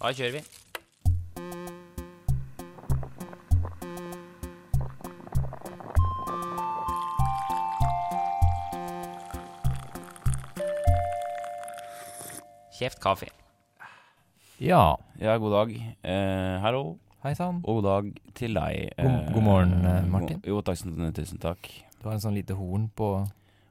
Da kjører vi. Kjeft kaffe. Ja. Ja, god dag. Eh, hallo. Hei sann. Og god dag til deg. God- god morgen, eh, Martin. Jo, takk, tusen, tusen takk. Du har en sånn lite horn på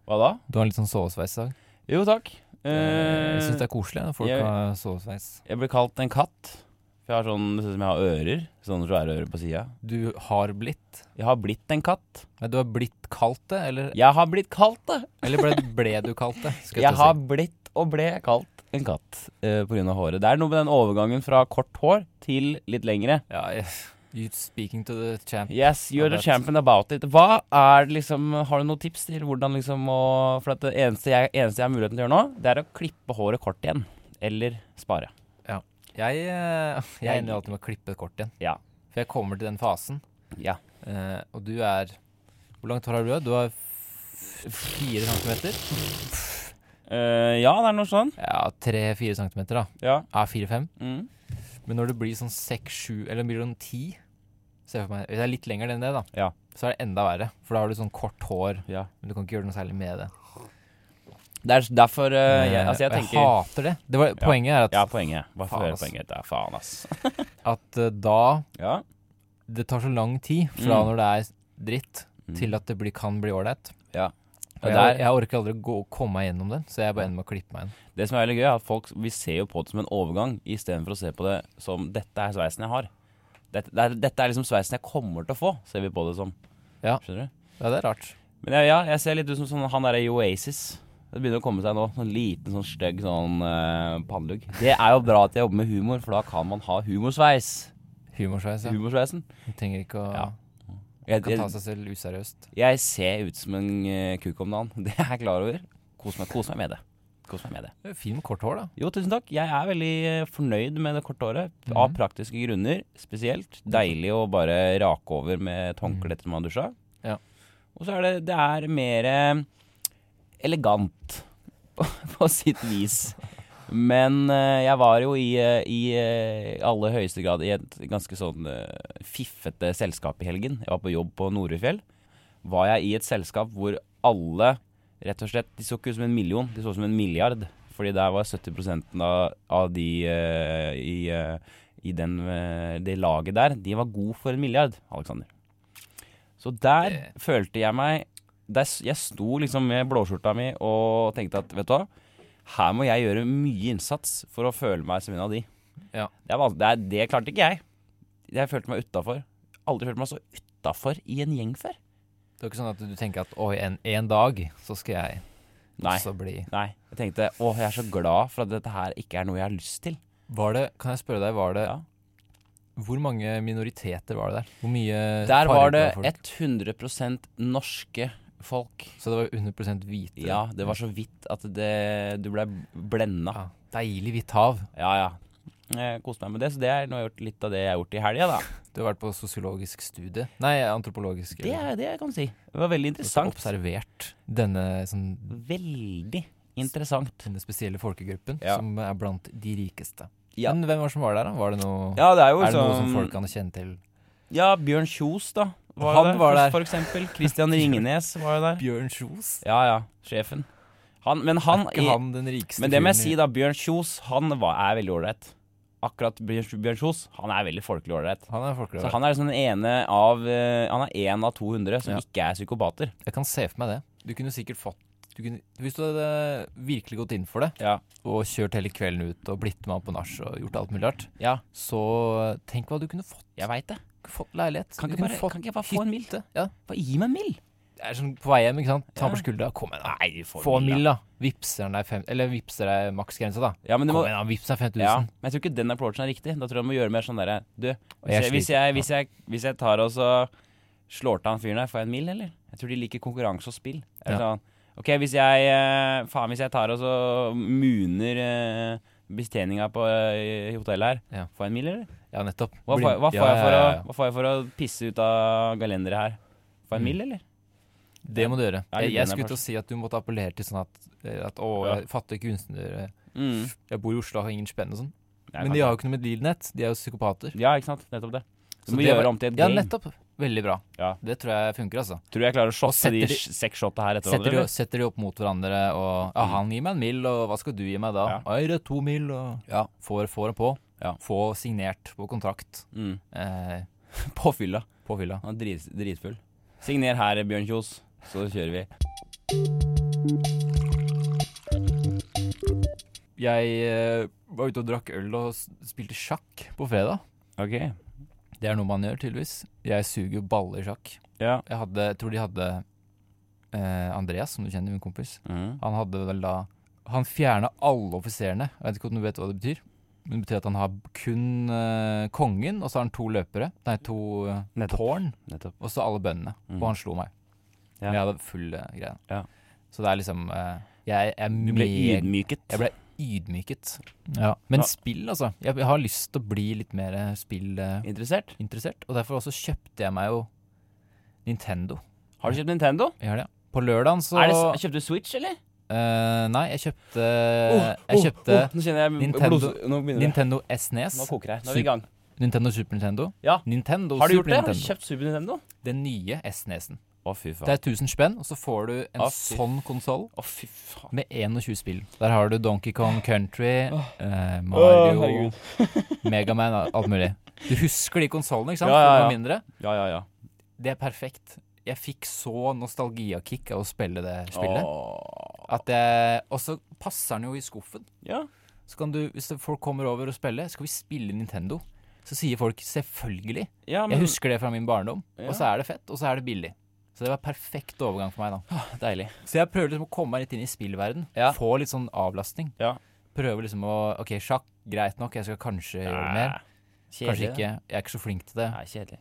Hva da? Du har en litt sånn sovesveis i dag. Jo, takk. Eh, Eh, jeg syns det er koselig når folk jeg- har sovesveis. jeg ble kalt en katt. For jeg har sånn, det ser ut som jeg har ører. Sånne svære ører på sida. Du har blitt Jeg har blitt en katt. Nei, du har blitt kalt det, eller, Jeg har blitt kalt det. eller ble, ble du kalt det? Jeg til å har blitt og ble kalt en katt uh, på grunn av håret. Det er noe med den overgangen fra kort hår til litt lengre. Ja, yes. You speaking to the champ. Yes, you're the champion about it. Hva er liksom Har du noen tips til hvordan liksom å For det eneste jeg, eneste jeg har muligheten til å gjøre nå, det er å klippe håret kort igjen. Eller spare. Jeg, eh, jeg ender alltid med å klippe kort igjen. Ja. For jeg kommer til den fasen. Ja. Eh, og du er Hvor langt hår har du? Du har fire centimeter? Uh, ja, det er noe sånn. Ja, tre-fire centimeter, da. Ja. Ja, fire-fem. Mm. Men når det blir sånn seks-sju, eller blir det sånn ti Se for meg, Hvis det er litt lenger enn det, da, Ja. så er det enda verre. For da har du sånn kort hår, ja. men du kan ikke gjøre noe særlig med det. Det er derfor eh, jeg, Eh, Altså, jeg og tenker hater det. det var, Poenget er at, Ja, poenget. Hva Faen, får ass. poenget? Det er faen, ass. at eh, da Ja. Det tar så lang tid fra Mm. når det er dritt, Mm. til at det blir, kan bli ålreit. Ja. Og Og jeg, der- jeg orker aldri å gå, komme meg gjennom den, så jeg bare ender med å klippe meg inn. Det som er veldig gøy, er at folk Vi ser jo på det som en overgang istedenfor å se på det som 'dette er sveisen jeg har'. Dette, det dette er liksom sveisen jeg kommer til å få, ser vi på det som. Ja. Skjønner du? Ja, det er rart. Men jeg, ja, jeg ser litt ut som sånn, han derre i Oasis. Det begynner å komme seg nå. Sånn liten, sånn stygg sånn uh, pannelugg. Det er jo bra at jeg jobber med humor, for da kan man ha humorsveis. Humorsveis, ja. Humorsveisen. Man trenger ikke å Ja. Jeg, kan ta jeg, seg selv useriøst. jeg ser ut som en uh, kuk om dagen. Det er jeg klar over. Kos meg, kos meg med det. Kos meg med det. Fin med kort hår, da. Jo, tusen takk. Jeg er veldig eh, fornøyd med det korte håret. Mm. Av praktiske grunner spesielt. Deilig å bare rake over med et håndkle etter man har dusja. Ja. Og så er det, det er mer eh, elegant på, på sitt vis. Men eh, jeg var jo i, i aller høyeste grad i et ganske sånn fiffete selskap i helgen. Jeg var på jobb på Norefjell. Var jeg i et selskap hvor alle Rett og slett, De så ikke ut som en million, de så ut som en milliard. Fordi der var 70 av, av de uh, i, uh, i den, uh, det laget der, de var gode for en milliard, Alexander. Så der følte jeg meg der, Jeg sto liksom med blåskjorta mi og tenkte at vet du hva, her må jeg gjøre mye innsats for å føle meg som en av de. Ja. Det, det, det klarte ikke jeg. Jeg følte meg utafor. Aldri følt meg så utafor i en gjeng før. Det er ikke sånn at du tenker at oi, en, en dag så skal jeg Nei. også bli Nei, jeg tenkte å, jeg er så glad for at dette her ikke er noe jeg har lyst til. Var det, kan jeg spørre deg, var det Ja. Hvor mange minoriteter var det der? Hvor mye Der var det folk? 100% norske folk. Så det var 100% hvite? Ja, det var så vidt at det, du ble blenda. Ja, Deilig hvitt hav. Ja, ja. Jeg koste meg med det, så det er nå jeg gjort litt av det jeg har gjort i helga, da. Du har vært på sosiologisk studie Nei, antropologisk. Det er det kan si. Det var veldig interessant. Du har observert denne, sånn, Veldig interessant. denne spesielle folkegruppen Ja. som er blant de rikeste. Ja. Men hvem var det som var der, da? Var det noe, Ja, det er jo er det noe som som folk kan kjenne til? Ja, Bjørn Kjos, da. Var Han der, var der. For eksempel. Christian Ringnes var jo der. Bjørn Kjos? Ja, ja. Sjefen. Han, men han, er ikke han den rikeste Men det må jeg si, da. Bjørn Kjos, han var, er veldig ålreit. Akkurat Bjørn, Kjos, han er veldig folkelig ålreit. Han er Så han er liksom den ene av eh, Han er én av 200 som Ja. ikke er psykopater. Jeg kan se for meg det. Du kunne sikkert fått du kunne, Hvis du hadde virkelig gått inn for det, Ja. og kjørt hele kvelden ut og blitt med han på nach og gjort alt mulig rart, ja så tenk hva du kunne fått. jeg veit det. Fått leilighet. Kan ikke, bare, fått kan ikke jeg bare få en mill? Ja. Bare gi meg en mill. Er sånn på vei hjem, ikke sant. Ta Ja. på skuldra. Kom igjen, da. Nei, Få en da. mill, da. Vipser deg fem Eller vipser deg maksgrensa, da. Ja, men det Kom må, igjen, da. Vips deg 5000. ja, men jeg tror ikke den approachen er riktig. Da tror jeg du må gjøre mer sånn derre Du, hvis jeg, hvis, jeg, hvis, jeg, hvis jeg tar og så slår til han fyren der, får jeg en mill, eller? Jeg tror de liker konkurranse og spill. Ja. sånn, ok, hvis jeg eh, Faen, hvis jeg tar og så muner eh, betjeninga på eh, i hotellet her, Ja. får jeg en mill, eller? Ja, nettopp. Hva, får, hva, får å, hva får jeg for å pisse ut av galenderet her? Får jeg en Mm. mill, eller? Det må du gjøre. Jeg, jeg skulle til å si at du måtte appellere til sånn at, at å, jeg fatter kunstnere Mm. Jeg bor i Oslo og har ingen spenn og sånn. Men de har jo ikke noe med Lilnett. De er jo psykopater. Ja, ikke sant. Nettopp det. Du Så må det gjøre om til et Ja, nettopp. Veldig bra. Ja. Det tror jeg funker, altså. Tror jeg klarer å shotte de de- seks shotta her etter hverandre? setter de opp mot hverandre, og ja, Mm. han gir meg en mil, og hva skal du gi meg da? Ja. Gir deg to mil, og Ja. får, får det på. Ja. Få signert på kontrakt Mm. eh, På fylla. på fylla. Han er drit, dritfull. Signer her, Bjørn Kjos, så kjører vi. Jeg eh, var ute og drakk øl og spilte sjakk på fredag. Ok. Det er noe man gjør, tydeligvis. Jeg suger jo balle i sjakk. Ja. Jeg hadde, tror de hadde eh, Andreas, som du kjenner, min kompis. Mm. Han hadde vel da Han fjerna alle offiserene. Jeg vet ikke om du vet hva det betyr. Men det betyr at han har kun eh, kongen, og så har han to løpere. Nei, to uh, Nettopp. tårn, Nettopp. og så alle bøndene. Mm. Og han slo meg. Ja. Men jeg hadde full uh, greie. Ja. Så det er liksom uh, Jeg er Du ble ydmyket. Jeg ble ydmyket. Ja. Men Ja. spill, altså. Jeg, jeg har lyst til å bli litt mer spillinteressert. Interessert? og derfor også kjøpte jeg meg jo Nintendo. Har du kjøpt Nintendo? Jeg har det. ja. På lørdagen så Er det, kjøpte du Switch, eller? Uh, Nei, jeg kjøpte Oh, Jeg kjøpte Nå kjenner jeg Nintendo- blod, Nå. Nintendo SNES. Nå koker jeg. Nå er vi i gang. Nintendo Super Nintendo. Ja. Nintendo Har du gjort det? det? Har du kjøpt Super Nintendo? Den nye SNES-en. Å, fy faen. Det er 1000 spenn, og så får du en Å, fy sånn konsoll Å, fy faen. med 21 spill. Der har du Donkey Kong Country, eh, Å, Mario, herregud. Megaman, alt mulig. Du husker de konsollene, ikke sant? Ja, ja, For ja. mindre. Ja, ja, ja. Det er perfekt. Jeg fikk så nostalgiakick av å spille det spillet. Åh. At jeg, og så passer den jo i skuffen. Ja. Så kan du, Hvis det- folk kommer over og spiller, skal vi spille Nintendo? Så sier folk selvfølgelig. ja, Jeg husker det fra min barndom. Ja. Og så er det fett, og så er det billig. Så det var perfekt overgang for meg, da. Deilig. Så jeg prøver liksom å komme meg litt inn i spillverden. Ja. Få litt sånn avlastning. Ja. Prøver liksom å Ok, sjakk, greit nok, jeg skal kanskje gjøre mer. mer. Kanskje Kjedelig. ikke. Jeg er ikke så flink til det, Nei, kjedelig.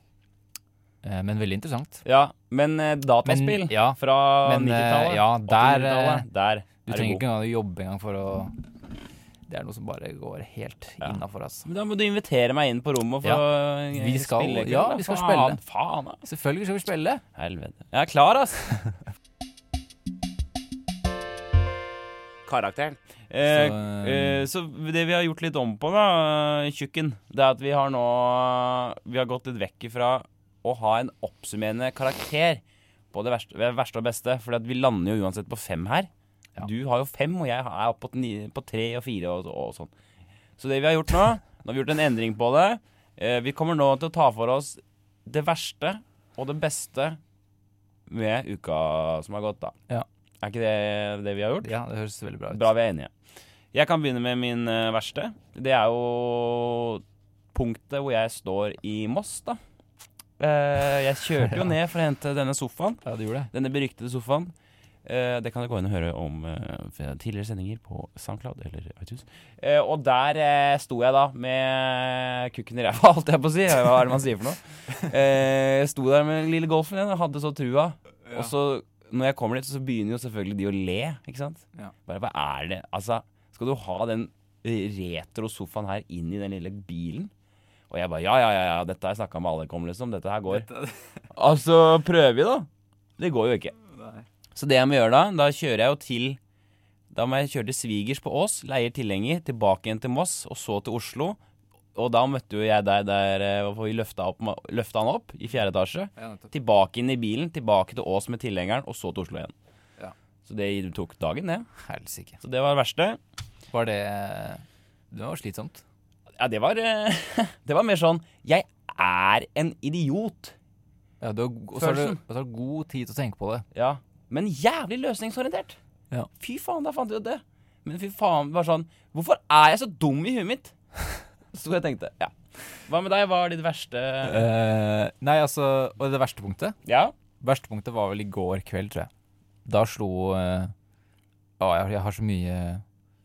eh, men veldig interessant. Ja, men eh, dataspill Men, ja, fra eh, 90-tallet? ja, der, 80-tallet, Der du er trenger du ikke engang å jobbe engang for å Det er noe som bare går helt Ja. innafor, altså. Men da må du invitere meg inn på rommet for Ja. å eh, Vi skal- spille. ja, vi skal faen, spille. Faen, da. Selvfølgelig skal vi spille. Helvete. Jeg er klar, ass. Karakteren. Eh, Så, eh, så det vi har gjort litt om på, da, tjukken, det er at vi har nå Vi har gått litt vekk ifra å ha en oppsummerende karakter på det verste, det verste og beste. For vi lander jo uansett på fem her. Ja. Du har jo fem, og jeg er oppe på, ni- på tre og fire og, og sånn. Så det vi har gjort nå Nå har vi gjort en endring på det. Eh, vi kommer nå til å ta for oss det verste og det beste med uka som har gått, da. Ja. Er ikke det det vi har gjort? ja, det høres veldig bra ut. Bra, vi er enige. Jeg kan begynne med min eh, verste. Det er jo punktet hvor jeg står i Moss, da. Eh, jeg kjørte jo ned for å hente denne sofaen. Ja, du gjorde det. Denne beryktede sofaen. Eh, det kan du gå inn og høre om eh, tidligere sendinger på SoundCloud eller iTunes. Eh, og der sto jeg da med kukken i ræva, holdt jeg på å si. Hva er det man sier for noe? Jeg sto der med lille golfen igjen og hadde så trua. Og så, når jeg kommer dit, så begynner jo selvfølgelig de å le, ikke sant? Ja. Bare hva er det? Altså, skal du ha den retro-sofaen her inn i den lille bilen? Og jeg bare ja, ja, ja, ja dette har jeg snakka med alle om, liksom. Dette her går. Altså, prøver vi, da. Det går jo ikke. Så det jeg må gjøre da, da kjører jeg jo til Da må jeg kjøre til svigers på Ås, leier tilhenger, tilbake igjen til Moss, og så til Oslo. Og da møtte jo jeg deg der eh, hvor vi løfta, opp, løfta han opp i fjerde etasje. Ja. Tilbake inn i bilen, tilbake til Ås med tilhengeren, og så til Oslo igjen. Ja. Så det tok dagen, det. Helsike. Så det var det verste. Var det Det var slitsomt. Ja, det var Det var mer sånn Jeg er en idiot. Ja, du har, og så har du, Følelsen. og så har du god tid til å tenke på det. Ja. Men jævlig løsningsorientert. Ja. Fy faen, da fant jeg jo det. Men fy faen, bare sånn Hvorfor er jeg så dum i huet mitt? Så jeg tenkte, ja. Hva med deg? Hva er ditt verste uh, nei, altså Og det verste punktet? Ja? Verste punktet var vel i går kveld, tror jeg. Da slo uh, Å, jeg, jeg har så mye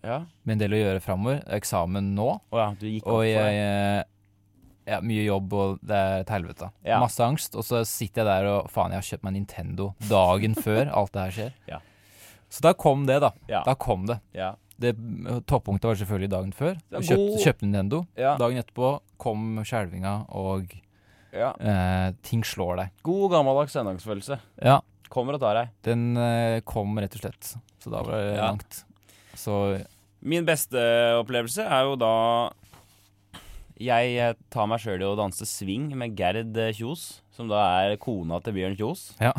Ja. med en del å gjøre framover. Eksamen nå. Å ja, du gikk Og jeg deg. eh, Ja, mye jobb, og det er et helvete. Ja. Masse angst. Og så sitter jeg der og Faen, jeg har kjøpt meg Nintendo dagen før alt det her skjer. Ja. Så da kom det, da. Ja. Da kom det. Ja. Det Toppunktet var selvfølgelig dagen før. Kjøpte, kjøpte Nintendo. Dagen etterpå kom skjelvinga, og ja. eh, ting slår deg. God gammeldags søndagsfølelse. Ja, Kommer og tar deg. den eh, kom rett og slett. Så da var det langt. Så Min beste opplevelse er jo da Jeg eh, tar meg sjøl i å danse swing med Gerd eh, Kjos, som da er kona til Bjørn Kjos. Ja.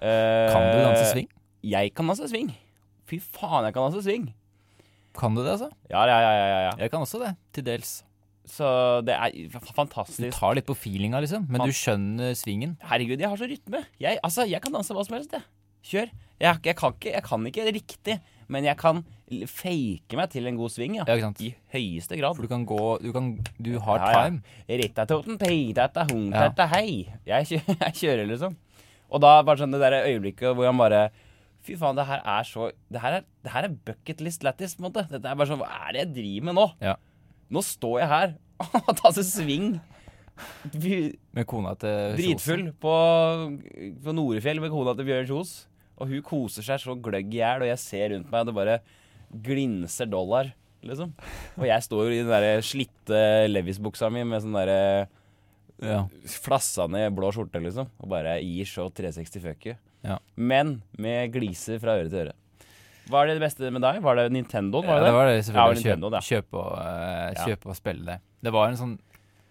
Eh, Kan du danse swing? Jeg kan danse swing. Fy faen, jeg kan danse swing. Kan du det, altså? Ja, ja, ja, ja, ja. Jeg kan også det, til dels. Så det er f- Du tar litt på feelinga, liksom, men Man- du skjønner svingen. Herregud, jeg har så rytme. Jeg, altså, jeg kan danse hva som helst, jeg. Kjør. Jeg, jeg, kan ikke, jeg kan ikke riktig, men jeg kan fake meg til en god sving, ja. Ja? I høyeste grad. For du kan gå Du, kan, du har Ja, ja. time. Rittatoten, peitata, hungtata, Ja. tata, hei. Jeg, kjø jeg kjører, liksom. Og da bare sånn det der øyeblikket hvor han bare Fy faen, det her er så Det her er, det her er bucketlist lættis, på en måte. Dette er bare sånn Hva er det jeg driver med nå? Ja. Nå står jeg her og tar seg sving. Med kona til Dritfull på, på Norefjell med kona til Bjørn Kjos. Og hun koser seg så gløgg i hjel, og jeg ser rundt meg, og det bare glinser dollar, liksom. Og jeg står i den der slitte Levis-buksa mi med sånn derre Ja. flassa ned blå skjorte, liksom. Og bare gir så 360 fuck you. Ja. Men med gliser fra øre til øre. Hva er det beste med deg? Var det Nintendoen? Var det Ja, det var det Ja, selvfølgelig. Nintendo, kjøpe, kjøp, og, uh, kjøp og spille det. Det var en sånn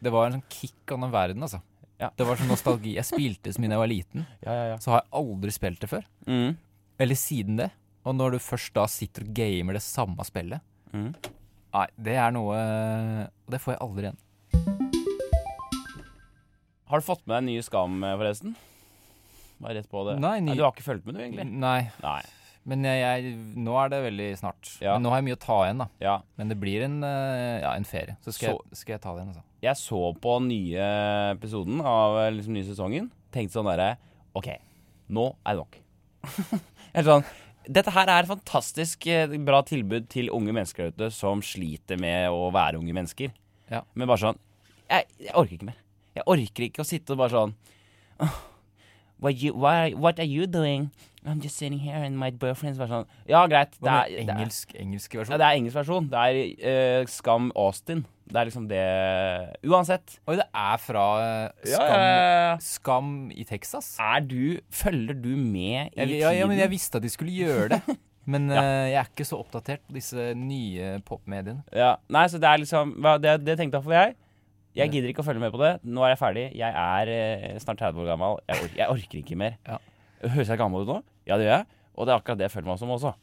Det var en sånn kick av den verden, altså. Ja. Det var sånn nostalgi. Jeg spilte så mye da jeg var liten, Ja, ja, ja. så har jeg aldri spilt det før. Mm. Eller siden det. Og når du først da sitter og gamer det samme spillet Mm. Nei, det er noe det får jeg aldri igjen. Har du fått med deg nye Skam, eh, forresten? Bare rett på det. Nei, ny- Du har ikke fulgt med, du, egentlig? Nei, Nei. Men jeg, jeg, nå er det veldig snart. Ja. Men nå har jeg mye å ta igjen, da. Ja. Men det blir en, eh, ja, en ferie. Så skal, jeg, skal jeg ta det igjen, altså. Jeg så på nye episoden av eh, liksom, nye sesongen. Tenkte sånn derre OK, nå er det nok. Eller sånn Dette her er et fantastisk eh, bra tilbud til unge mennesker ute som sliter med å være unge mennesker. Ja. Men bare sånn jeg, jeg orker ikke mer. Jeg orker ikke å sitte og bare sånn «Åh, what, you, why, what are you doing? I'm just sitting here and my boyfriend's bare sånn Ja, greit. Det er, engelsk, det er, engelsk, versjon? ja, det er engelsk versjon. Det er uh, Skam Austin. Det er liksom det Uansett. Oi, det er fra uh, Skam, ja, ja. Skam i Texas? Er du Følger du med i Jeg, ja, ja, men jeg visste at de skulle gjøre det. Men Ja. eh, jeg er ikke så oppdatert på disse nye popmediene. Ja, Nei, så det er liksom Det, det tenkte iallfall jeg. Jeg gidder ikke å følge med på det. Nå er jeg ferdig. Jeg er eh, snart 30 år gammel. Jeg, or jeg orker ikke mer. Ja. Høres jeg gammel ut nå? Ja, det gjør jeg. Og det er akkurat det jeg føler meg som også.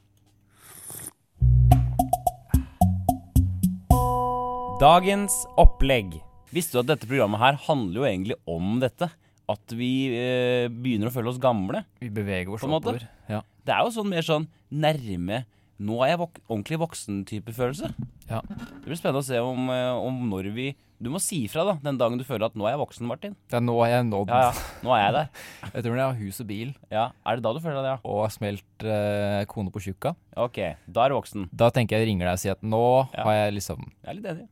Dagens opplegg. Visste du at dette programmet her handler jo egentlig om dette? At vi eh, begynner å føle oss gamle? Vi beveger oss oppover. Ja. Det er jo sånn mer sånn nærme Nå er jeg vok ordentlig voksen-type følelse. Ja. Det blir spennende å se om, eh, om når vi Du må si ifra da, den dagen du føler at 'nå er jeg voksen', Martin. Ja, nå er jeg er nådd. Ja, ja, nå er jeg der. Jeg tror jeg har hus og bil Ja, Er det da du føler det, ja? og har smelt eh, kone på tjukka. Ok, da er du voksen. Da tenker jeg ringer deg og sier at nå Ja. har jeg liksom Jeg er litt enig.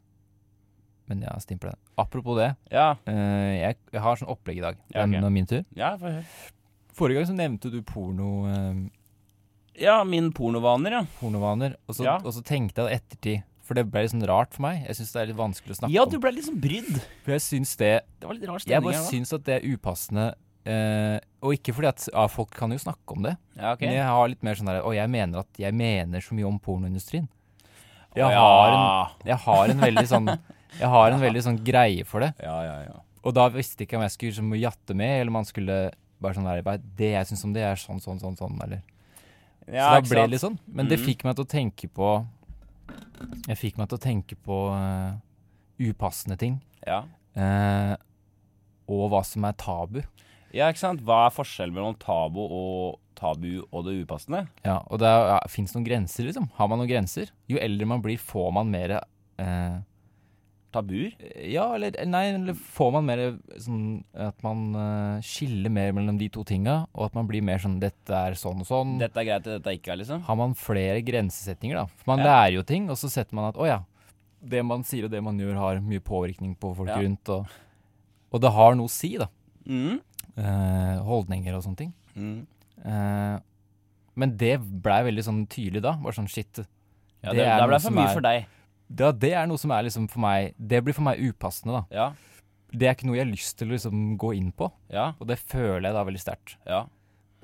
Men ja, stimper det. Apropos det. Ja, eh, jeg, jeg har sånn opplegg i dag. Det er ok. nå min tur. ja, for... Forrige gang så nevnte du porno, eh, Ja, min pornovaner, ja. pornovaner. Og så, Ja. og så tenkte jeg det ettertid For det ble litt sånn rart for meg. Jeg syns det er litt vanskelig å snakke Ja, du ble litt sånn brydd. For jeg syns det Det var litt rar Jeg stemning bare her da. syns at det er upassende. eh, og ikke fordi at ja, folk kan jo snakke om det. Ja, ok. Men jeg har litt mer sånn der Og jeg mener at jeg mener så mye om pornoindustrien. Jeg, Å, har, en, jeg har en veldig sånn Jeg har en veldig sånn greie for det. Ja, ja, ja. Og da visste jeg ikke om jeg skulle liksom jatte med, eller om man skulle bare sånn bare, Det jeg syns om det, er sånn, sånn, sånn, sånn, eller ja Så da ble det litt sånn. Men det Mhm. fikk meg til å tenke på Jeg fikk meg til å tenke på uh, upassende ting. Ja. Uh, og hva som er tabu. ja, ikke sant? Hva er forskjellen mellom tabu og tabu og det upassende? Ja, og det ja, fins noen grenser, liksom. Har man noen grenser? Jo eldre man blir, får man mer eh, Tabuer? Ja, eller nei, eller får man mer sånn at man uh, skiller mer mellom de to tinga, og at man blir mer sånn Dette er sånn og sånn. Dette er greit, dette er ikke, liksom? Har man flere grensesetninger, da. For man Ja. lærer jo ting, og så setter man at å ja, det man sier og det man gjør, har mye påvirkning på folk Ja. rundt, og, og det har noe å si, da. Mm. Eh, holdninger og sånne ting. Mm. Eh, men det blei veldig sånn tydelig da. Bare sånn shit. Ja, Det det, det noe ble for mye er- for deg. Det, det er noe som er liksom for meg Det blir for meg upassende, da. Ja, Det er ikke noe jeg har lyst til å liksom gå inn på, ja, og det føler jeg da veldig sterkt. ja.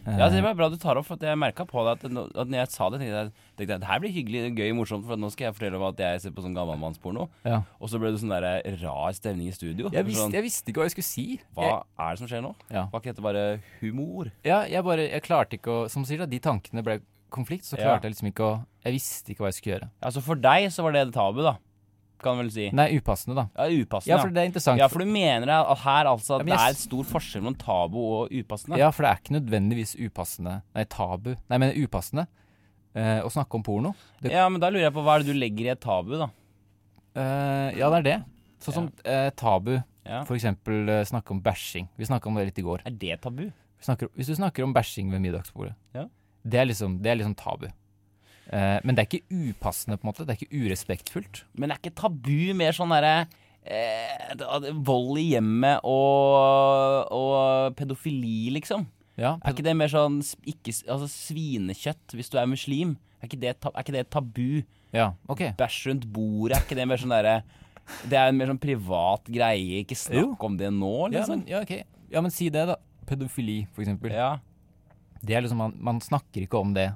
Ja, det var bra du tar opp, for jeg merka på det at, at når jeg sa det, tenkte jeg tenkte jeg, det her blir hyggelig, gøy, morsomt, for nå skal jeg fortelle om at jeg ser på sånn gammelmannsporno. Ja. Og så ble det sånn der rar stemning i studio. Jeg, visste, sånn, jeg visste ikke hva jeg skulle si. hva er det som skjer nå? Ja. Var ikke dette bare humor? Ja, jeg bare Jeg klarte ikke å Som du sier, da, de tankene ble konflikt, så Ja. klarte jeg liksom ikke å Jeg visste ikke hva jeg skulle gjøre. Altså for deg så var det tabu, da. Kan du vel si. Nei, upassende, da. Ja, upassende. Ja, for det er interessant. ja, for du mener at her altså Ja, men det er et stor forskjell mellom tabu og upassende? Ja, for det er ikke nødvendigvis upassende Nei, tabu. Nei, men upassende eh, å snakke om porno. Det, Ja, men da lurer jeg på hva er det du legger i et tabu, da? eh, ja, det er det. Sånn som eh, tabu. Ja. For eksempel eh, snakke om bæsjing. Vi snakka om det litt i går. Er det tabu? Vi snakker, hvis du snakker om bæsjing ved middagsbordet, Ja. Det, er liksom, det er liksom tabu. Eh, men det er ikke upassende, på en måte. Det er ikke urespektfullt. Men er ikke tabu mer sånn derre eh, Vold i hjemmet og, og pedofili, liksom? Ja, Er ikke det mer sånn ikke, altså svinekjøtt hvis du er muslim? Er ikke det, er ikke det tabu? ja ok. Bæsj rundt bordet, er ikke det mer sånn derre Det er en mer sånn privat greie, ikke snakk om det nå, Ja liksom. men, ja, okay. ja, men si det, da. Pedofili, for eksempel. Ja. Det er liksom, man, man snakker ikke om det.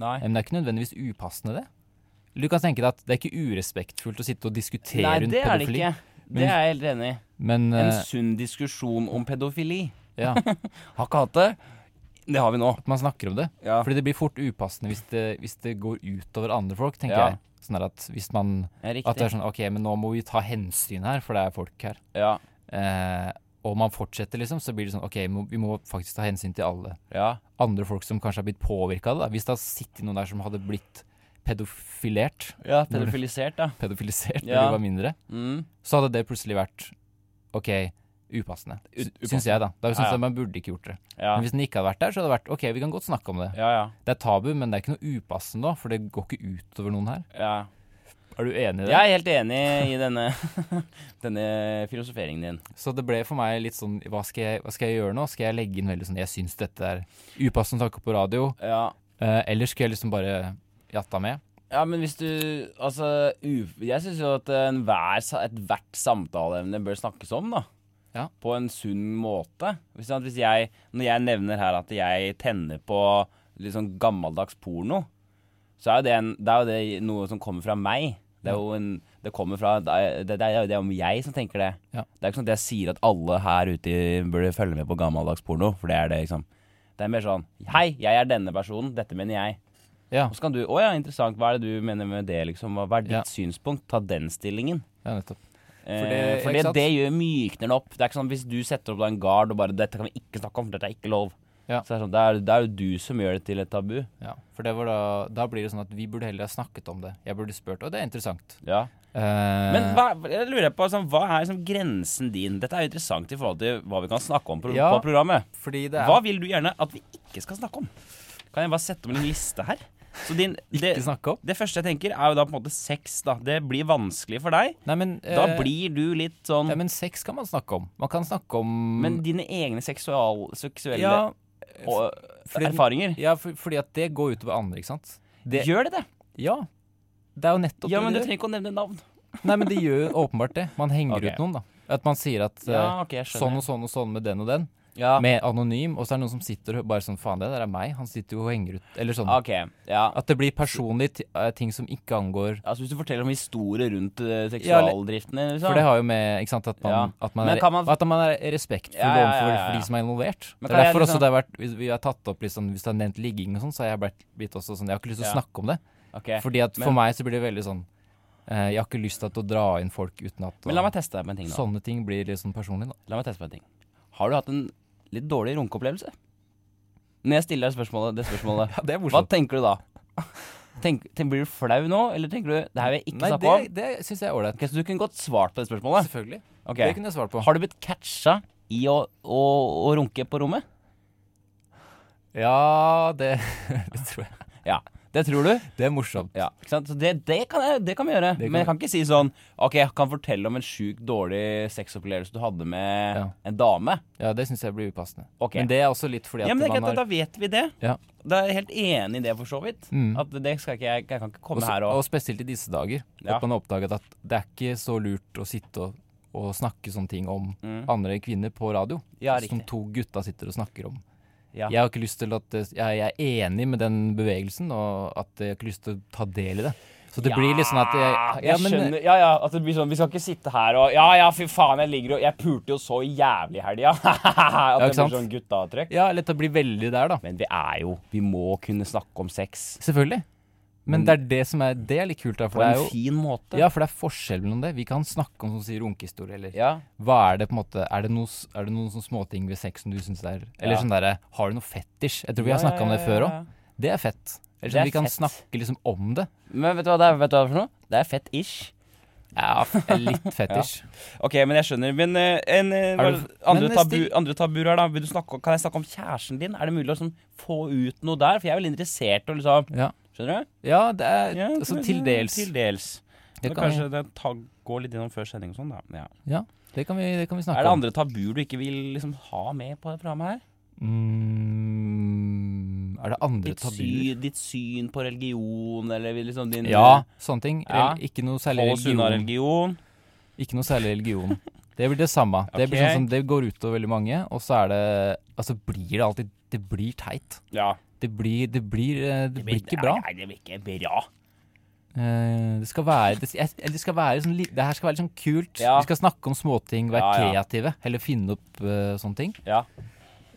Nei. Men det er ikke nødvendigvis upassende, det. Du kan tenke deg at det er ikke urespektfullt å sitte og diskutere Nei, rundt det er det pedofili. ikke. Det er jeg helt enig i. Men En eh, sunn diskusjon om pedofili. ja, Har ikke hatt det. Det har vi nå. at man snakker om det. Ja. Fordi det blir fort upassende hvis det, hvis det går utover andre folk, tenker Ja. jeg. Sånn at hvis man Ja, At det er sånn Ok, men nå må vi ta hensyn her, for det er folk her. Ja. Eh, og man fortsetter, liksom, så blir det sånn Ok, vi må faktisk ta hensyn til alle ja. andre folk som kanskje har blitt påvirka av det. da. Hvis det hadde sittet noen der som hadde blitt pedofilert, Ja, pedofilisert, da. pedofilisert Ja. når de var mindre, Mm. så hadde det plutselig vært OK, upassende. Ut- Syns jeg, da. Da syns Ja, ja. jeg man burde ikke gjort det. Ja. Men hvis den ikke hadde vært der, så hadde det vært OK, vi kan godt snakke om det. ja, ja. Det er tabu, men det er ikke noe upassende da, for det går ikke utover noen her. Er du enig i det? Jeg er helt enig i denne, denne filosoferingen din. Så det ble for meg litt sånn hva skal, jeg, hva skal jeg gjøre nå? Skal jeg legge inn veldig sånn Jeg syns dette er upassende å snakke på radio. Ja. Eh, eller skulle jeg liksom bare jatta med? Ja, men hvis du Altså, jeg syns jo at sa- ethvert samtaleemne bør snakkes om, da. Ja. På en sunn måte. Hvis, hvis jeg Når jeg nevner her at jeg tenner på litt sånn gammeldags porno, så er jo det, en, det, er jo det noe som kommer fra meg. Det er jo en Det kommer fra Det er, det er jo om jeg som tenker det. Ja. Det er ikke sånn at jeg sier at alle her ute burde følge med på gammeldags porno, for det er det, liksom. Det er mer sånn Hei, jeg er denne personen. Dette mener jeg. Ja, Og så kan du Å ja, interessant. Hva er det du mener med det, liksom? Hva er ditt Ja. synspunkt? Ta den stillingen. ja nettopp. For det- det, for det, det gjør mykner den opp. Det er ikke sånn hvis du setter opp en gard og bare 'Dette kan vi ikke snakke om, for dette er ikke lov'. Ja. Så det er, sånn, det, er, det er jo du som gjør det til et tabu. Ja, for det var da, da blir det sånn at vi burde heller ha snakket om det. Jeg burde spurt, og det er interessant. Ja. Uh, Men hva, jeg lurer på, sånn, hva er liksom grensen din? Dette er jo interessant i forhold til hva vi kan snakke om på, Ja, på programmet. Fordi det er Hva vil du gjerne at vi ikke skal snakke om? Kan jeg bare sette om en liste her? Så din, det, det første jeg tenker, er jo da på en måte sex. da Det blir vanskelig for deg. Nei, men Da eh, blir du litt sånn ja, Men sex kan man snakke om. Man kan snakke om Men dine egne seksual, seksuelle ja, erfaringer ja, for, fordi at det går utover andre, ikke sant? Det, Gjør det det? ja. Det er jo nettopp Ja, men du det trenger ikke å nevne navn. Nei, men det gjør åpenbart det. Man henger okay. ut noen, da. At man sier at eh, Ja, ok, jeg sånn og sånn og sånn med den og den. Ja, Med anonym. Og så er det noen som sitter og bare sånn Faen, det der er meg. Han sitter jo og henger ut. Eller sånn. Okay, Ja. At det blir personlige eh, ting som ikke angår Altså Hvis du forteller om historier rundt uh, Ja, seksualdriften din, liksom. For det har jo med ikke sant, at man, Ja. at man, er, man- at man er respektfull overfor de som er involvert. Det er jeg derfor liksom- også det har vært Hvis vi har tatt opp sånn Hvis det har nevnt ligging og sånn, så har jeg blitt, også sånn Jeg har ikke lyst til å snakke om det. Okay. Fordi at men- for meg så blir det veldig sånn eh, Jeg har ikke lyst til å dra inn folk uten at Men la meg teste deg på en ting. nå. Sånne ting blir litt sånn personlig, da. La meg teste på en ting Har du hatt en litt dårlig runkeopplevelse? Når jeg stiller deg spørsmålet, det spørsmålet, Ja, det er hva tenker du da? Tenk, tenk, blir du flau nå, eller tenker du det her vil jeg ikke Nei, snakke om? det, det syns jeg er ålreit. Ok, Så du kunne godt svart på det spørsmålet? Selvfølgelig. Ok. Det kunne jeg svart på. Har du blitt catcha i å, å, å runke på rommet? Ja, det, det tror jeg. Ja. Det tror du? Det er morsomt. Ja. Så det, det, kan jeg, det kan vi gjøre. Kan Men jeg kan ikke si sånn Ok, jeg kan fortelle om en sjukt dårlig sexopplevelse du hadde med Ja. en dame. Ja, det syns jeg blir upassende. Okay. Men det er også litt fordi at Ja, men man har Da vet vi det. Ja. Da er jeg helt enig i det, for så vidt. Mm. At det skal ikke jeg Jeg kan ikke komme Også- her og og spesielt i disse dager. Ja. At man har oppdaget at det er ikke så lurt å sitte og, og snakke sånne ting om mm. andre kvinner på radio. Ja, som to gutta sitter og snakker om Ja. Jeg har ikke lyst til at Jeg jeg er enig med den bevegelsen, og at jeg har ikke lyst til å ta del i det. Så det blir litt sånn at jeg, jeg men- skjønner. Ja, ja, at det blir sånn, Vi skal ikke sitte her og Ja, ja, fy faen, jeg ligger og Jeg pulte jo så jævlig i helga. at det blir sånn guttatrekk. Ja, eller at det blir veldig der, da. Men vi er jo Vi må kunne snakke om sex Selvfølgelig. Men det er det som er Det er litt kult, da. på For det en er jo fin måte. Ja, for det er forskjell mellom det. Vi kan snakke om sånn si runkehistorie, eller Ja. hva er det på en måte Er det, noe, er det noen sånne småting ved sex som du syns er Eller Ja. sånn derre Har du noe fetisj? Jeg tror vi har Ja, snakka om det før ja, òg. Det er fett. Eller sånn vi kan fett. snakke liksom om det. Men vet du hva det er, vet du hva det er for noe? Det er fett-ish. Ja, litt fetisj. Ok, men jeg skjønner. Men uh, en, Er du- andre, men tabu, andre tabuer her, da. Vil du snakke, kan jeg snakke om kjæresten din? Er det mulig å sånn, få ut noe der? For jeg er veldig interessert i liksom Ja. Skjønner du? ja, det er Ja, altså, til dels. Til dels. Det kan, kanskje det går gå litt gjennom før sending og sånn, da. Ja. ja, det kan, vi, det kan vi snakke Er det andre tabuer du ikke vil liksom ha med på det programmet her? Mm, er det andre Ditt, tabuer? Syn, ditt syn på religion, eller liksom din Ja, sånne ting. Ja. Ikke noe særlig Hold religion. religion. Ikke noe særlig religion. Det blir det samme. Det blir sånn som det går ut over veldig mange, og så er det Altså blir det alltid Det blir teit. Ja. Det blir Det blir, eh, det blir ikke bra. Nei, det blir ikke bra. Eh, det skal være Det, det skal være sånn Det her skal være litt sånn kult. Ja. Vi skal snakke om småting, være Ja, ja. kreative. Heller finne opp uh, sånne ting. Ja.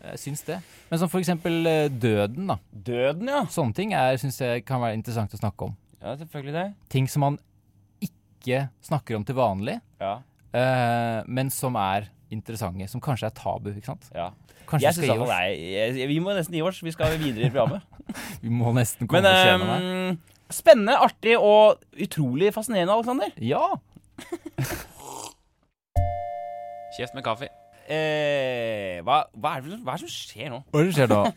Jeg syns det. Men som for eksempel døden, da. Døden, ja. Sånne ting er, syns jeg kan være interessant å snakke om. Ja, selvfølgelig det. Ting som man ikke snakker om til vanlig, Ja. men som er interessante. Som kanskje er tabu, ikke sant. ja. Kanskje Jeg vi skal gi oss. nei, jeg- Vi må nesten gi oss. Vi skal videre i programmet. Vi må nesten komme Men oss gjennom her. ehm, spennende, artig og utrolig fascinerende, Alexander. Ja! Kjeft med kaffe. Eh, hva, hva, er det, hva er det som skjer nå? Hva er det som skjer nå?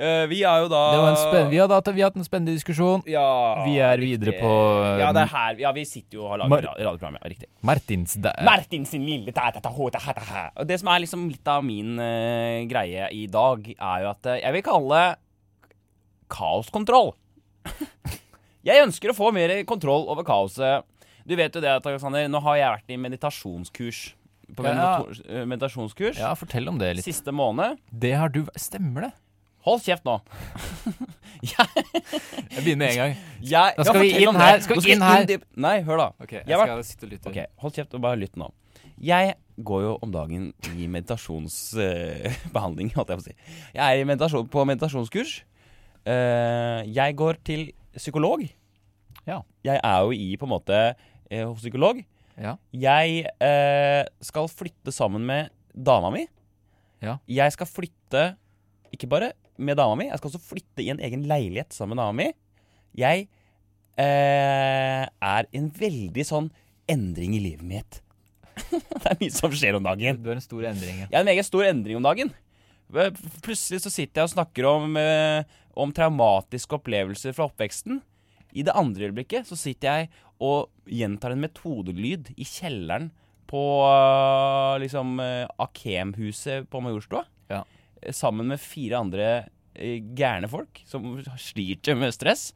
Eh, vi er jo da Det var en spenn- vi, har hatt, vi har hatt en spennende diskusjon. Ja, Vi er riktig. videre på Ja, det er her Ja, vi sitter jo og har laget radioprogram. Ja, riktig. Martins Martins lille ta, ta, ta. Og Det som er liksom litt av min uh, greie i dag, er jo at uh, jeg vil kalle kaoskontroll. jeg ønsker å få mer kontroll over kaoset. Du vet jo det, Alexander, nå har jeg vært i meditasjonskurs. På Ja. eh, meditasjonskurs Ja, fortell om det litt. siste måned. Det har du Stemmer det? Hold kjeft nå. jeg, Jeg begynner med en gang. jeg, Da skal vi inn her, skal vi inn her. Nei, hør da. Okay, jeg Jeg skal sitte og lytte. Okay, hold kjeft og bare lytt nå. Jeg går jo om dagen i meditasjonsbehandling, holdt jeg på å si. Jeg er i meditasjon, på meditasjonskurs. Uh, jeg går til psykolog. Ja. Jeg er jo i på en måte uh, hos psykolog. Ja. Jeg eh, skal flytte sammen med dama mi. Ja. Jeg skal flytte ikke bare med dama mi, jeg skal også flytte i en egen leilighet sammen med dama mi. Jeg eh, er en veldig sånn endring i livet mitt. det er mye som skjer om dagen. Du er en stor endring. ja. Jeg er en meget stor endring om dagen. Plutselig så sitter jeg og snakker om, eh, om traumatiske opplevelser fra oppveksten. I det andre øyeblikket så sitter jeg og gjentar en metodelyd i kjelleren på liksom eh, Akem-huset på Majorstua. Ja. Eh, Sammen med fire andre eh, gærne folk som sliter med stress.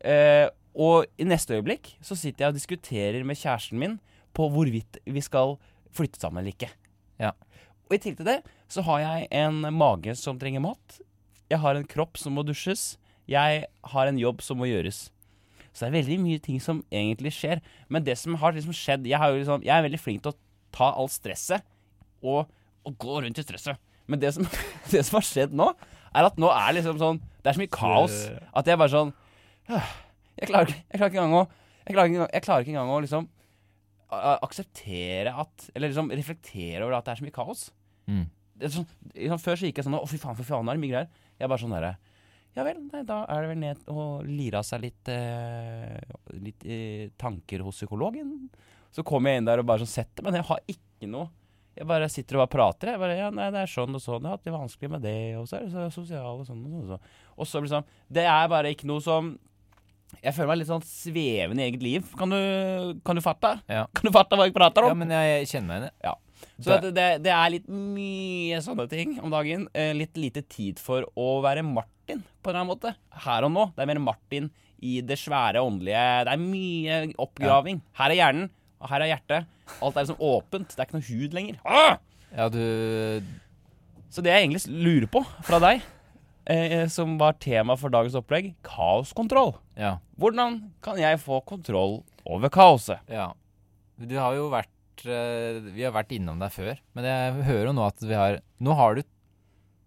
Eh, og i neste øyeblikk så sitter jeg og diskuterer med kjæresten min på hvorvidt vi skal flytte sammen eller ikke. Ja. Og i tillegg til det så har jeg en mage som trenger mat. Jeg har en kropp som må dusjes. Jeg har en jobb som må gjøres. Så det er veldig mye ting som egentlig skjer. Men det som har liksom skjedd Jeg, har jo liksom, jeg er veldig flink til å ta alt stresset og, og gå rundt i stresset. Men det som, det som har skjedd nå, er at nå er liksom sånn Det er så mye kaos at jeg bare sånn Jeg klarer, jeg klarer ikke engang å Jeg klarer ikke jeg klarer ikke engang å liksom akseptere at Eller liksom reflektere over at det er så mye kaos. Mm. Det sånn, liksom, før så gikk jeg sånn Å, fy faen, fy faen, nå er det mye greier. Jeg er bare sånn derre Ja vel, nei, da er det vel ned og lire av seg litt eh, Litt eh, tanker hos psykologen. Så kommer jeg inn der og bare sånn setter Men jeg har ikke noe Jeg bare sitter og bare prater. Jeg bare, ja, nei, det er sånn og sånn. Jeg har hatt det vanskelig med det. Og så er det så sosial og sånn og sånn. Og så, og så liksom Det er bare ikke noe som Jeg føler meg litt sånn svevende i eget liv. Kan du, kan du fatte? Ja. Kan du fatte hva jeg prater om? ja, men jeg kjenner meg igjen. Så det, det, det er litt mye sånne ting om dagen. Eh, litt lite tid for å være Martin, på en eller annen måte. Her og nå. Det er mer Martin i det svære åndelige. Det er mye oppgraving. Her er hjernen, og her er hjertet. Alt er liksom åpent. Det er ikke noe hud lenger. Ah! Ja, du Så det jeg egentlig lurer på fra deg, eh, som var tema for dagens opplegg, kaoskontroll. Ja. Hvordan kan jeg få kontroll over kaoset? ja. Du har jo vært eh, Vi har vært innom deg før, men jeg hører jo nå at vi har Nå har du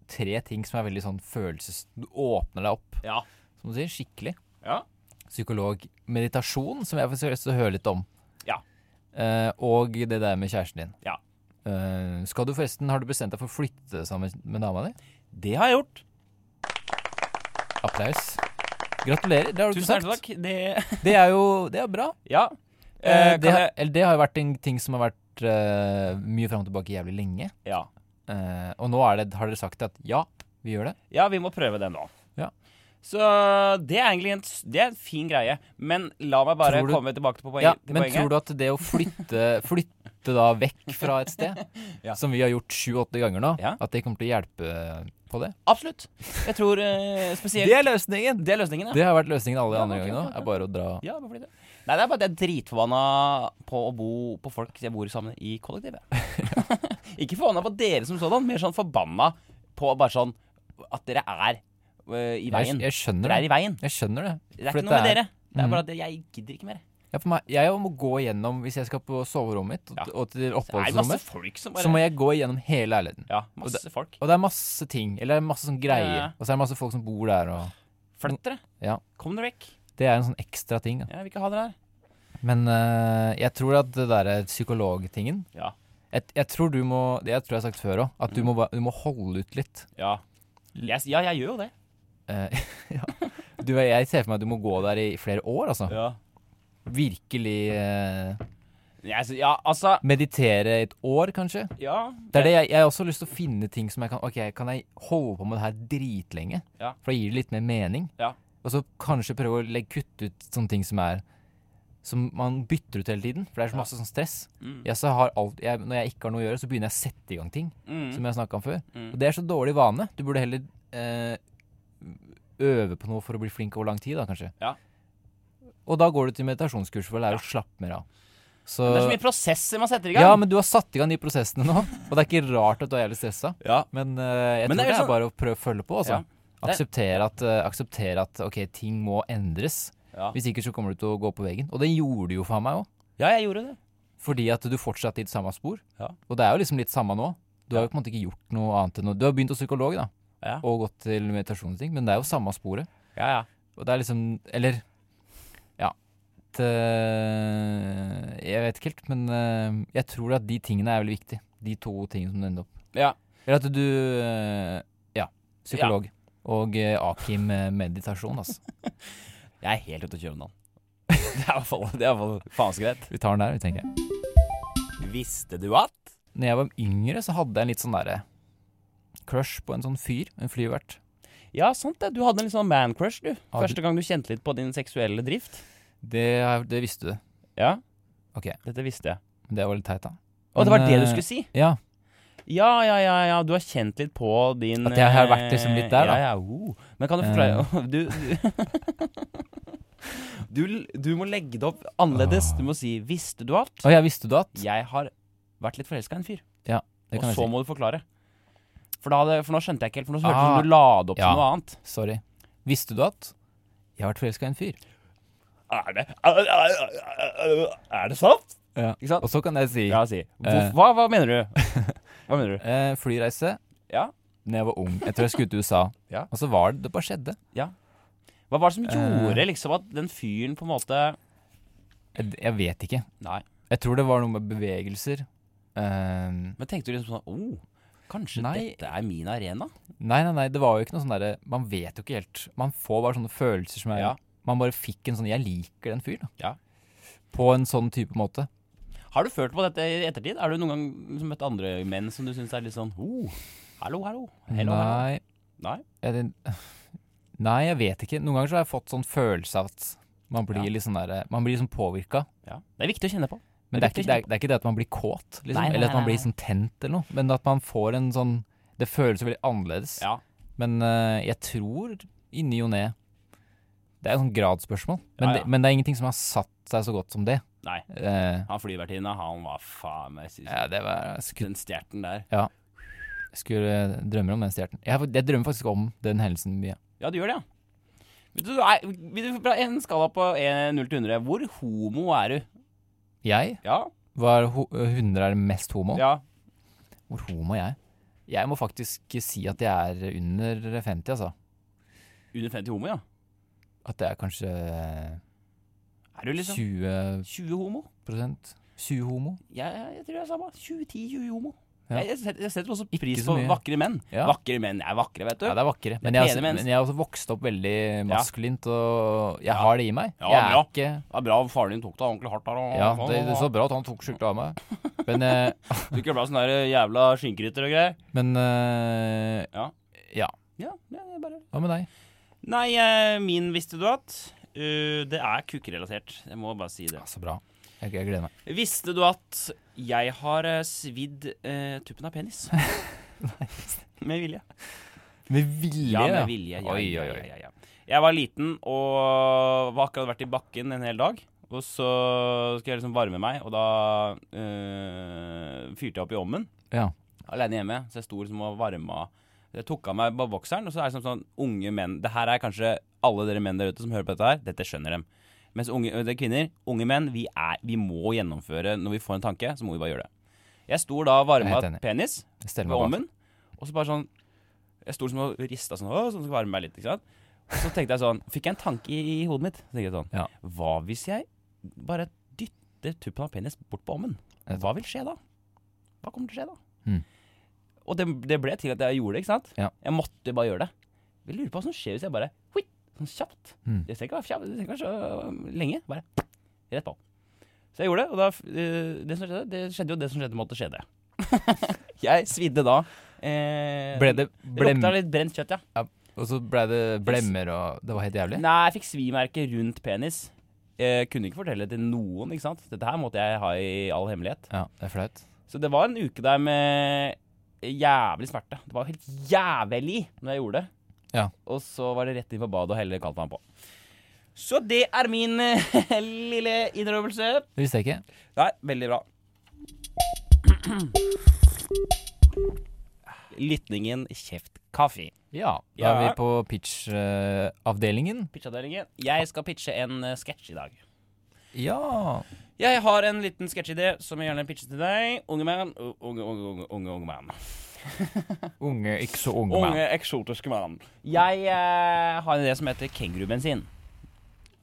tre ting som er veldig sånn følelses... Du åpner deg opp, Ja. som du sier, skikkelig. Ja. Psykolog. Meditasjon, som jeg får lyst til å høre litt om. Ja. Eh, og det der med kjæresten din. Ja. Eh, skal du forresten, Har du bestemt deg for å flytte sammen med dama di? Det har jeg gjort. Applaus. Gratulerer. Det har du ikke Tusen sagt. takk. Det, Det er jo det er bra. ja. Eh, Eh, det, har, jeg eller det har jo vært en ting som har vært uh, mye fram og tilbake jævlig lenge. Ja. Eh, og nå er det, har dere sagt at ja, vi gjør det. Ja, vi må prøve det nå. Ja. Så det er egentlig en, det er en fin greie. Men la meg bare du- komme tilbake til, poen, Ja, til men poenget. tror du at det å flytte, flytte da vekk fra et sted, Ja. som vi har gjort sju-åtte ganger nå, Ja. at det kommer til å hjelpe på det? Absolutt. Jeg tror uh, spesielt Det er løsningen! Det er løsningen, ja. Det har vært løsningen alle de Ja, andre okay, gangene òg. Er bare å dra Ja, bare fordi det. Nei, det er bare at jeg er dritforbanna på å bo på folk jeg bor sammen i kollektivet. ikke forbanna på dere som sådan, mer sånn forbanna på bare sånn at dere er øh, i veien. Jeg, jeg skjønner Dere er det. i veien. Jeg skjønner det. Det er For ikke noe med dere. Det er bare at jeg gidder ikke mer. Ja, for meg, jeg må gå igjennom Hvis jeg skal på soverommet mitt og, Ja. og til Det oppholdsrommet, bare så må jeg gå igjennom hele leiligheten. Ja, masse folk. Og det er masse ting, eller masse sånn greier. Ja, ja. Og så er det masse folk som bor der, og Flytt dere. Ja. Kom dere vekk. Det er en sånn ekstra ting. Da. Jeg vil ikke ha dere her. Men øh, jeg tror at det derre psykologtingen Ja. jeg, jeg tror du må Det jeg tror jeg har sagt før òg, at du, Mm. må, du må holde ut litt. Ja. Jeg, ja, jeg gjør jo det. Eh, ja. du, jeg ser for meg at du må gå der i flere år, altså. Ja. Virkelig uh, ja, altså meditere et år, kanskje. Ja. Det er det jeg, jeg har også lyst til å finne ting som jeg kan Ok, kan jeg holde på med det her dritlenge? Ja. For da gir det litt mer mening. Ja. Og så kanskje prøve å legge, kutte ut sånne ting som er Som man bytter ut hele tiden. For det er så masse sånn stress. Mm. Jeg så har alt, jeg, når jeg ikke har noe å gjøre, så begynner jeg å sette i gang ting. Mm. Som jeg har snakka om før. Mm. Og det er så dårlig vane. Du burde heller eh, øve på noe for å bli flink over lang tid, da, kanskje. Ja. Og da går du til meditasjonskurs for å lære å slappe mer av. Så, det er så mye prosesser man setter i gang. ja, men du har satt i gang de prosessene nå, og det er ikke rart at du er jævlig stressa. Ja. Men uh, jeg Men tror det er det er, sånn- bare å prøve å følge på, altså. Ja. Akseptere at, eh, akseptere at ok, ting må endres. Ja. Hvis ikke så kommer du til å gå på veggen. Og det gjorde du jo for meg òg. ja, jeg gjorde det. Fordi at du fortsatte i det samme spor. Ja. Og det er jo liksom litt samme nå. Du har jo på en måte ikke gjort noe annet enn Du har begynt hos psykolog, da. Ja. Og gått til meditasjonsting, men det er jo samme sporet. Ja, ja. Og det er liksom Eller Ja. Det, jeg vet ikke helt, men eh, jeg tror at de tingene er veldig viktige. De to tingene som du ender opp. ja. Eller at du eh, Ja. Psykolog. Og eh, Akim eh, meditasjon, altså. Jeg er helt ute å kjøre om. Det er i hvert fall, faens greit. Vi tar den der, vi tenker jeg. Visste du at Når jeg var yngre, så hadde jeg en litt sånn derre crush på en sånn fyr. En flyvert. Ja, sant det. Du hadde en litt sånn man-crush, du. Har Første gang du kjente litt på din seksuelle drift. Det, det visste du. Ja, Ok, dette visste jeg. det var litt teit, da. Og det var det du eh, skulle si? Ja. Ja, ja, ja, ja. Du har kjent litt på din At jeg har eh, vært liksom litt der, da. Ja, ja, oh. Men kan du forklare Du, du, du, du må legge det opp annerledes. Du må si 'Visste du at Å ja, visste du at? jeg har vært litt forelska i en fyr?' Ja, Det Og kan jeg så si. må du forklare. For, da for nå skjønte jeg ikke helt, for nå hørtes det Ah, ut som du la det opp ja. til noe annet. Sorry. Visste du at jeg har vært forelska i en fyr? Er det Er, er, er det sant? Ja. Ikke sant? Og så kan jeg si Ja, si. Hvor, Eh. hva, hva mener du? Hva mener du? eh, flyreise Ja. da jeg var ung. Jeg tror jeg skulle til USA. Ja. Og så var det Det bare skjedde. Hva var det som Eh. gjorde liksom at den fyren på en måte Jeg, jeg vet ikke. Nei. Jeg tror det var noe med bevegelser. Eh, Men tenkte du liksom sånn oh, Kanskje Nei. dette er min arena? nei, nei, nei, det var jo ikke noe sånn derre Man vet jo ikke helt. Man får bare sånne følelser som er Ja. Man bare fikk en sånn Jeg liker den fyren, da. Ja. På en sånn type måte. Har du følt på dette i ettertid? Er du noen gang liksom møtt andre menn som du syns er litt sånn oh, Hallo, hallo. Hello, hello. nei, Nei? er det, nei, jeg vet ikke. Noen ganger så har jeg fått sånn følelse av at man blir Ja. litt sånn der, Man blir liksom påvirka. Ja. Det er viktig å kjenne på. Men Det det er er, ikke, det, er, det er ikke det at man blir kåt, liksom. Nei, nei, eller at man blir sånn tent eller noe. Men at man får en sånn Det føles veldig annerledes. Ja. Men uh, jeg tror i ny og ne Det er et sånn gradsspørsmål. Men, men det er ingenting som har satt seg så godt som det. Nei. Eh, Han flyvertinna, han var faen meg sy- ja, det var skulle, Den stjerten der. Ja, Skulle drømmer om den stjerten. Jeg, jeg drømmer faktisk om den hendelsen mye. Ja, du gjør det, ja. Du, er, fra en skala på 0 til 100, hvor homo er du? Jeg Ja? var ho hunder er mest homo. Ja. Hvor homo er jeg? Jeg må faktisk si at jeg er under 50, altså. Under 50 homo, ja. At det er kanskje Er du liksom 20 20 homo? 20 homo. Jeg, jeg, tror det er samme. 20-10-20 homo. Ja. Jeg, setter, jeg setter også pris på vakre menn. Ja. Vakre menn er vakre, vet du. Ja, det er vakre. Men jeg, men jeg har også vokst opp veldig maskulint, og jeg Ja. har det i meg. Ja, jeg bra. ikke Det er bra faren din tok deg ordentlig hardt der. Og, Ja, det, det er så bra at han tok skjorta av meg. Men, eh, Du ikke bra sånn der jævla skinnkrytter og greier. men eh, Ja. ja. Ja, ja, det bare Hva med deg? Nei, eh, min visste du at uh, Det er kukkrelatert. Jeg må bare si det. Ja, så bra. Jeg, jeg gleder meg. Visste du at jeg har eh, svidd uh, tuppen av penis? Nei. Med vilje. Med vilje? Ja, med vilje. Ja, Oi, oi, ja, oi. ja. Jeg var liten og var akkurat vært i bakken en hel dag. Og så skulle jeg liksom varme meg, og da eh, fyrte jeg opp i ovnen. Ja. Alene hjemme. Så jeg sto liksom og varma Jeg tok av meg bokseren, og så er det sånn, sånn unge menn Det her er kanskje alle dere menn der ute som hører på dette her. Dette skjønner dem. Mens unge det er kvinner, unge menn, vi, er, vi må gjennomføre Når vi får en tanke, så må vi bare gjøre det. Jeg sto da og varma penis på ved meg og så bare sånn Jeg sto liksom og rista sånn, å, sånn skal varme meg litt, ikke sant. Og så tenkte jeg sånn Fikk jeg en tanke i, i hodet mitt. Så tenkte jeg sånn Ja. Hva hvis jeg bare dytter tuppen av penis bort på ommen? Hva vil skje da? Hva kommer til å skje da? Mm. Og det, det ble til at jeg gjorde det, ikke sant? Ja. Jeg måtte bare gjøre det. Jeg lurer på hva som skjer hvis jeg bare hui, sånn kjapt. Mm. Det trenger ikke være det så lenge. Bare rett på. Så jeg gjorde det, og da eh, Det som skjedde, det skjedde jo det som skjedde måtte skjedde. jeg svidde da. Eh, Ble det det blem... lukta litt brent kjøtt, ja. Og så ble det blemmer, og det var helt jævlig? Nei, jeg fikk svimerke rundt penis. Jeg kunne ikke fortelle det til noen, ikke sant. Dette her måtte jeg ha i all hemmelighet. Ja, det er flaut. Så det var en uke der med jævlig smerte. Det var helt jævlig når jeg gjorde det. Ja. Og så var det rett inn på badet og helle kaldtvann på. Så det er min eh, lille innrøvelse. Det visste jeg ikke. Nei, veldig bra. Lytningen kjeft kaffe. Ja. Da er vi på pitch-avdelingen. Pitchavdelingen. Jeg skal pitche en uh, sketsj i dag. ja. Jeg har en liten sketsjidé som jeg gjerne pitcher til deg. Unge mann. Unge, unge, unge, unge, unge mann. Unge, ikke så unge, Unge, mann. eksotiske mann. Jeg eh, har en idé som heter kengurubensin.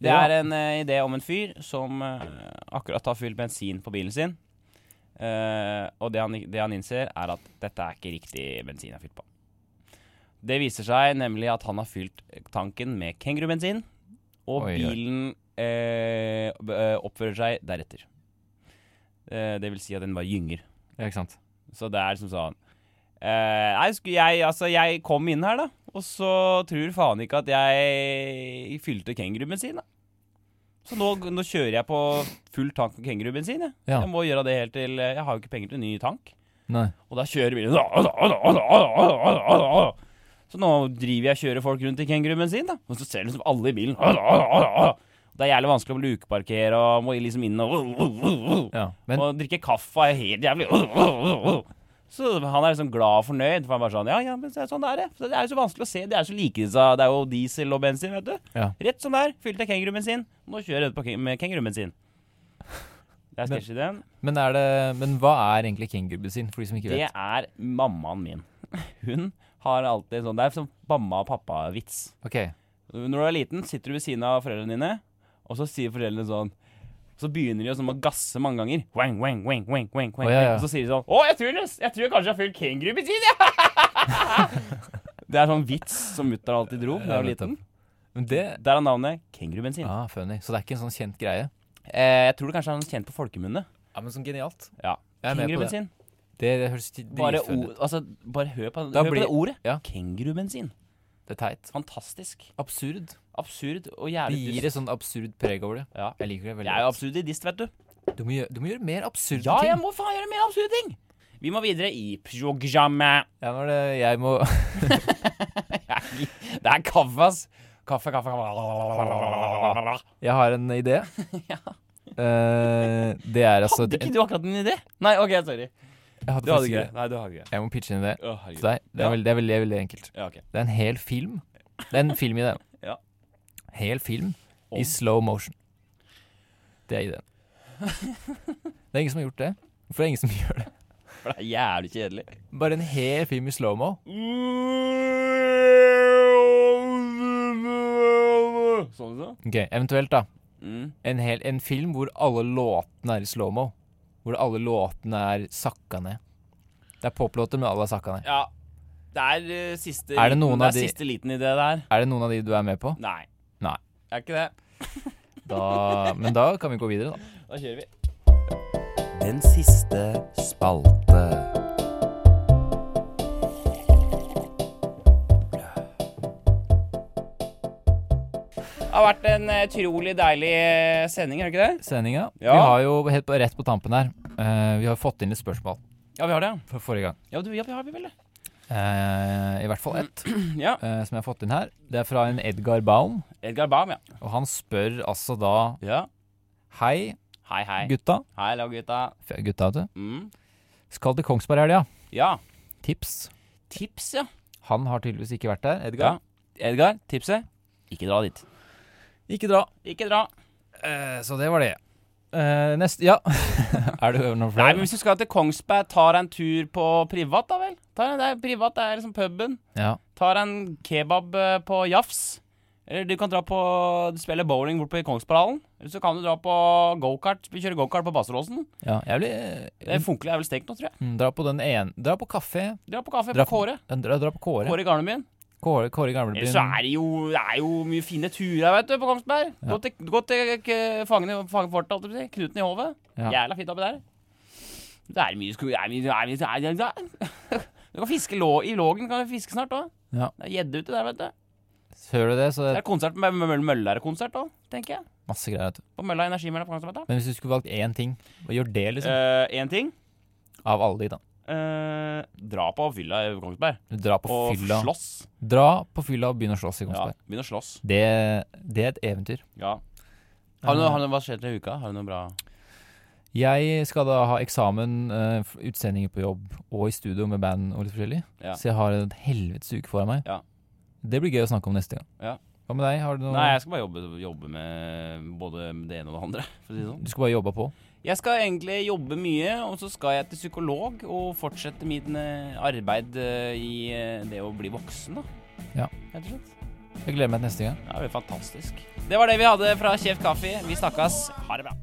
Det Ja. er en eh, idé om en fyr som eh, akkurat har fylt bensin på bilen sin. Eh, og det han, det han innser, er at dette er ikke riktig bensin jeg har fylt på. Det viser seg nemlig at han har fylt tanken med kengurubensin, og Oi, oi. bilen eh, b- eh, oppfører seg deretter. Eh, det vil si at den bare gynger. Ja, ikke sant. Så det er liksom sånn Nei, jeg Altså, jeg kom inn her, da. Og så tror faen ikke at jeg fylte kengurubensin, da. Så nå, nå kjører jeg på full tank med kengurubensin, jeg. Ja. Jeg må gjøre det helt til Jeg har jo ikke penger til ny tank. Nei. Og da kjører bilen Så nå driver jeg og kjører folk rundt i kengurubensin. Og så ser du liksom alle i bilen. Det er jævlig vanskelig å lukeparkere og må liksom inn og Ja. Men og drikke kaffe er helt jævlig. Så han er liksom glad og fornøyd. For han bare sånn Ja, ja, men så er sånn det er det. Så det er jo så vanskelig å se. Det er så like disse Det er jo diesel og bensin, vet du. Ja. Rett som det er. Fylte jeg kengurubensin. Nå kjører jeg ut på ke- med kengurubensin. Det er Men- sketsjideen. Men, er det, men hva er egentlig kengurubensin, for de som ikke vet? Det er mammaen min. Hun har alltid sånn Det er sånn mamma og pappa-vits. Ok. Når du er liten, sitter du ved siden av foreldrene dine, og så sier foreldrene sånn Så begynner de å sånn å gasse mange ganger. Wang, wang, wang, wang, wang, wang. Oh, ja, ja. Og så sier de sånn Å, jeg tror, jeg tror jeg kanskje jeg har fylt kengurubensin, ja! det er sånn vits som mutter'n alltid dro da jeg var liten. Men det Der er navnet kengurubensin. Ah, funny. Så det er ikke en sånn kjent greie? Eh, jeg tror det kanskje er noe kjent på folkemunne. Ja, men sånn genialt. Ja. Jeg er det. Det, høres o- ut. altså, bare hør på, hør blir- på det ordet. ja. Kengurubensin. Det er teit. Fantastisk. Absurd. Absurd og jævlig Det gir et sånn absurd preg over det. Ja. Jeg liker det veldig Jeg er jo godt. absurdist, vet du. Du må, gjøre, du må gjøre mer absurde Ja, ting. jeg må faen gjøre mer absurde ting! Vi må videre i programmet. Ja, nå er det Jeg må Det er kaffe, ass. Kaffe, kaffe, kaffe. Jeg har en idé. Ja. Eh, det er altså Hadde ikke du akkurat en idé? Nei, OK, sorry. Jeg hadde Du hadde ikke det? Nei, du hadde ikke det. Jeg må pitche inn det Å, til deg. Det er, Ja. veldig, det er veldig, veldig enkelt. Ja, ok. Det er en hel film. Det er en film i det. Ja. Hel film Om? i slow motion. Det er ideen. Det er ingen som har gjort det. Hvorfor er det ingen som gjør det? For det er jævlig kjedelig. Bare en hel film i slow-mo. Sånn så? Ok, Eventuelt, da. Mm. En, hel, en film hvor alle låtene er i slow-mo. Hvor alle låtene er sakka ned. Det er poplåter, men alle er sakka ned. Ja. Det er uh, siste Er det liten, det er de- siste liten i det der. Er det noen av de du er med på? Nei. Nei. Er ikke det. Da, men da kan vi gå videre, da. Da kjører vi. Den siste spalte. Har vært en eh, utrolig deilig eh, sending, er det ikke det? Sendinga. Ja. Vi har jo helt på, rett på tampen her uh, Vi har fått inn litt spørsmål Ja, vi har det. fra forrige gang. Ja, du, ja vi har vi vel det. Uh, I hvert fall ett Ja. uh, som jeg har fått inn her. Det er fra en Edgar Baum. Edgar Baum, ja. Og han spør altså da Ja. Hei, Hei, hei. gutta. Hei, la gutta. F- Gutta, vet du. Mm. Skal til Kongsberg i helga. Ja. Tips. Tips, ja. Han har tydeligvis ikke vært der. ja. Edgar. Edgar, tipset? Ikke dra dit. Ikke dra. Ikke dra. Eh, så det var det. Eh, neste Ja. er det flere? Nei, men hvis du skal til Kongsberg, tar en tur på privat, da vel? Tar en, det er privat, det er liksom puben. Ja. Tar en kebab eh, på Jafs. Eller du kan dra på Du spiller bowling bort på Kongsberghallen. Eller så kan du dra på gokart. Kjøre kjører gokart på Basseråsen. ja jeg blir Det funkler er vel stekt nå, tror jeg. Mm, Dra på den ene Dra på kafé. Dra på kaffe Dra på Kåre. Dra, dra på Kåre. Kåre i Garnebyen. Kåre, Kåre Gamlebyen. så er det jo Det er jo mye fine turer, vet du, på Kongsberg. Ja. Gå til, gå til Fangene Fangefortet, holdt jeg på å si. Knuten i hovet. Ja. Jævla fint oppi der. Det er mye sko... Det er mye, det er mye, det er. Du kan fiske lå, i Lågen. Kan du fiske snart òg. Ja. Det er gjedde ute der, vet du. Hører du det, så Det er konsert med Møll- Møllere-konsert òg, tenker jeg. masse greier. vet du. På Mølla Energimølla på Kongsberg. Men hvis du skulle valgt én ting, hva gjør det, liksom? Én ting. Av alle de, da. Eh, dra på fylla i Kongsberg. Dra på Og fylla slåss. Dra på fylla og begynne å slåss i Ja, Kongsberg. begynne å slåss. Det, det er et eventyr. Ja. Har du noe, har du, hva skjer til uka? Har du noe bra Jeg skal da ha eksamen, uh, utsendinger på jobb og i studio med band og litt forskjellig. Ja. Så jeg har en helvetes uke foran meg. Ja. Det blir gøy å snakke om neste gang. Ja. Hva med deg? Har du noe Nei, jeg skal bare jobbe, jobbe med både det ene og det andre. For å si det sånn. Du skal bare jobbe på? Jeg skal egentlig jobbe mye, og så skal jeg til psykolog og fortsette min eh, arbeid eh, i eh, det å bli voksen, da. Ja. Rett og slett. Jeg gleder meg til neste gang. Ja, det blir fantastisk. Det var det vi hadde fra Kjeft kaffe. Vi snakkes. Ha det bra.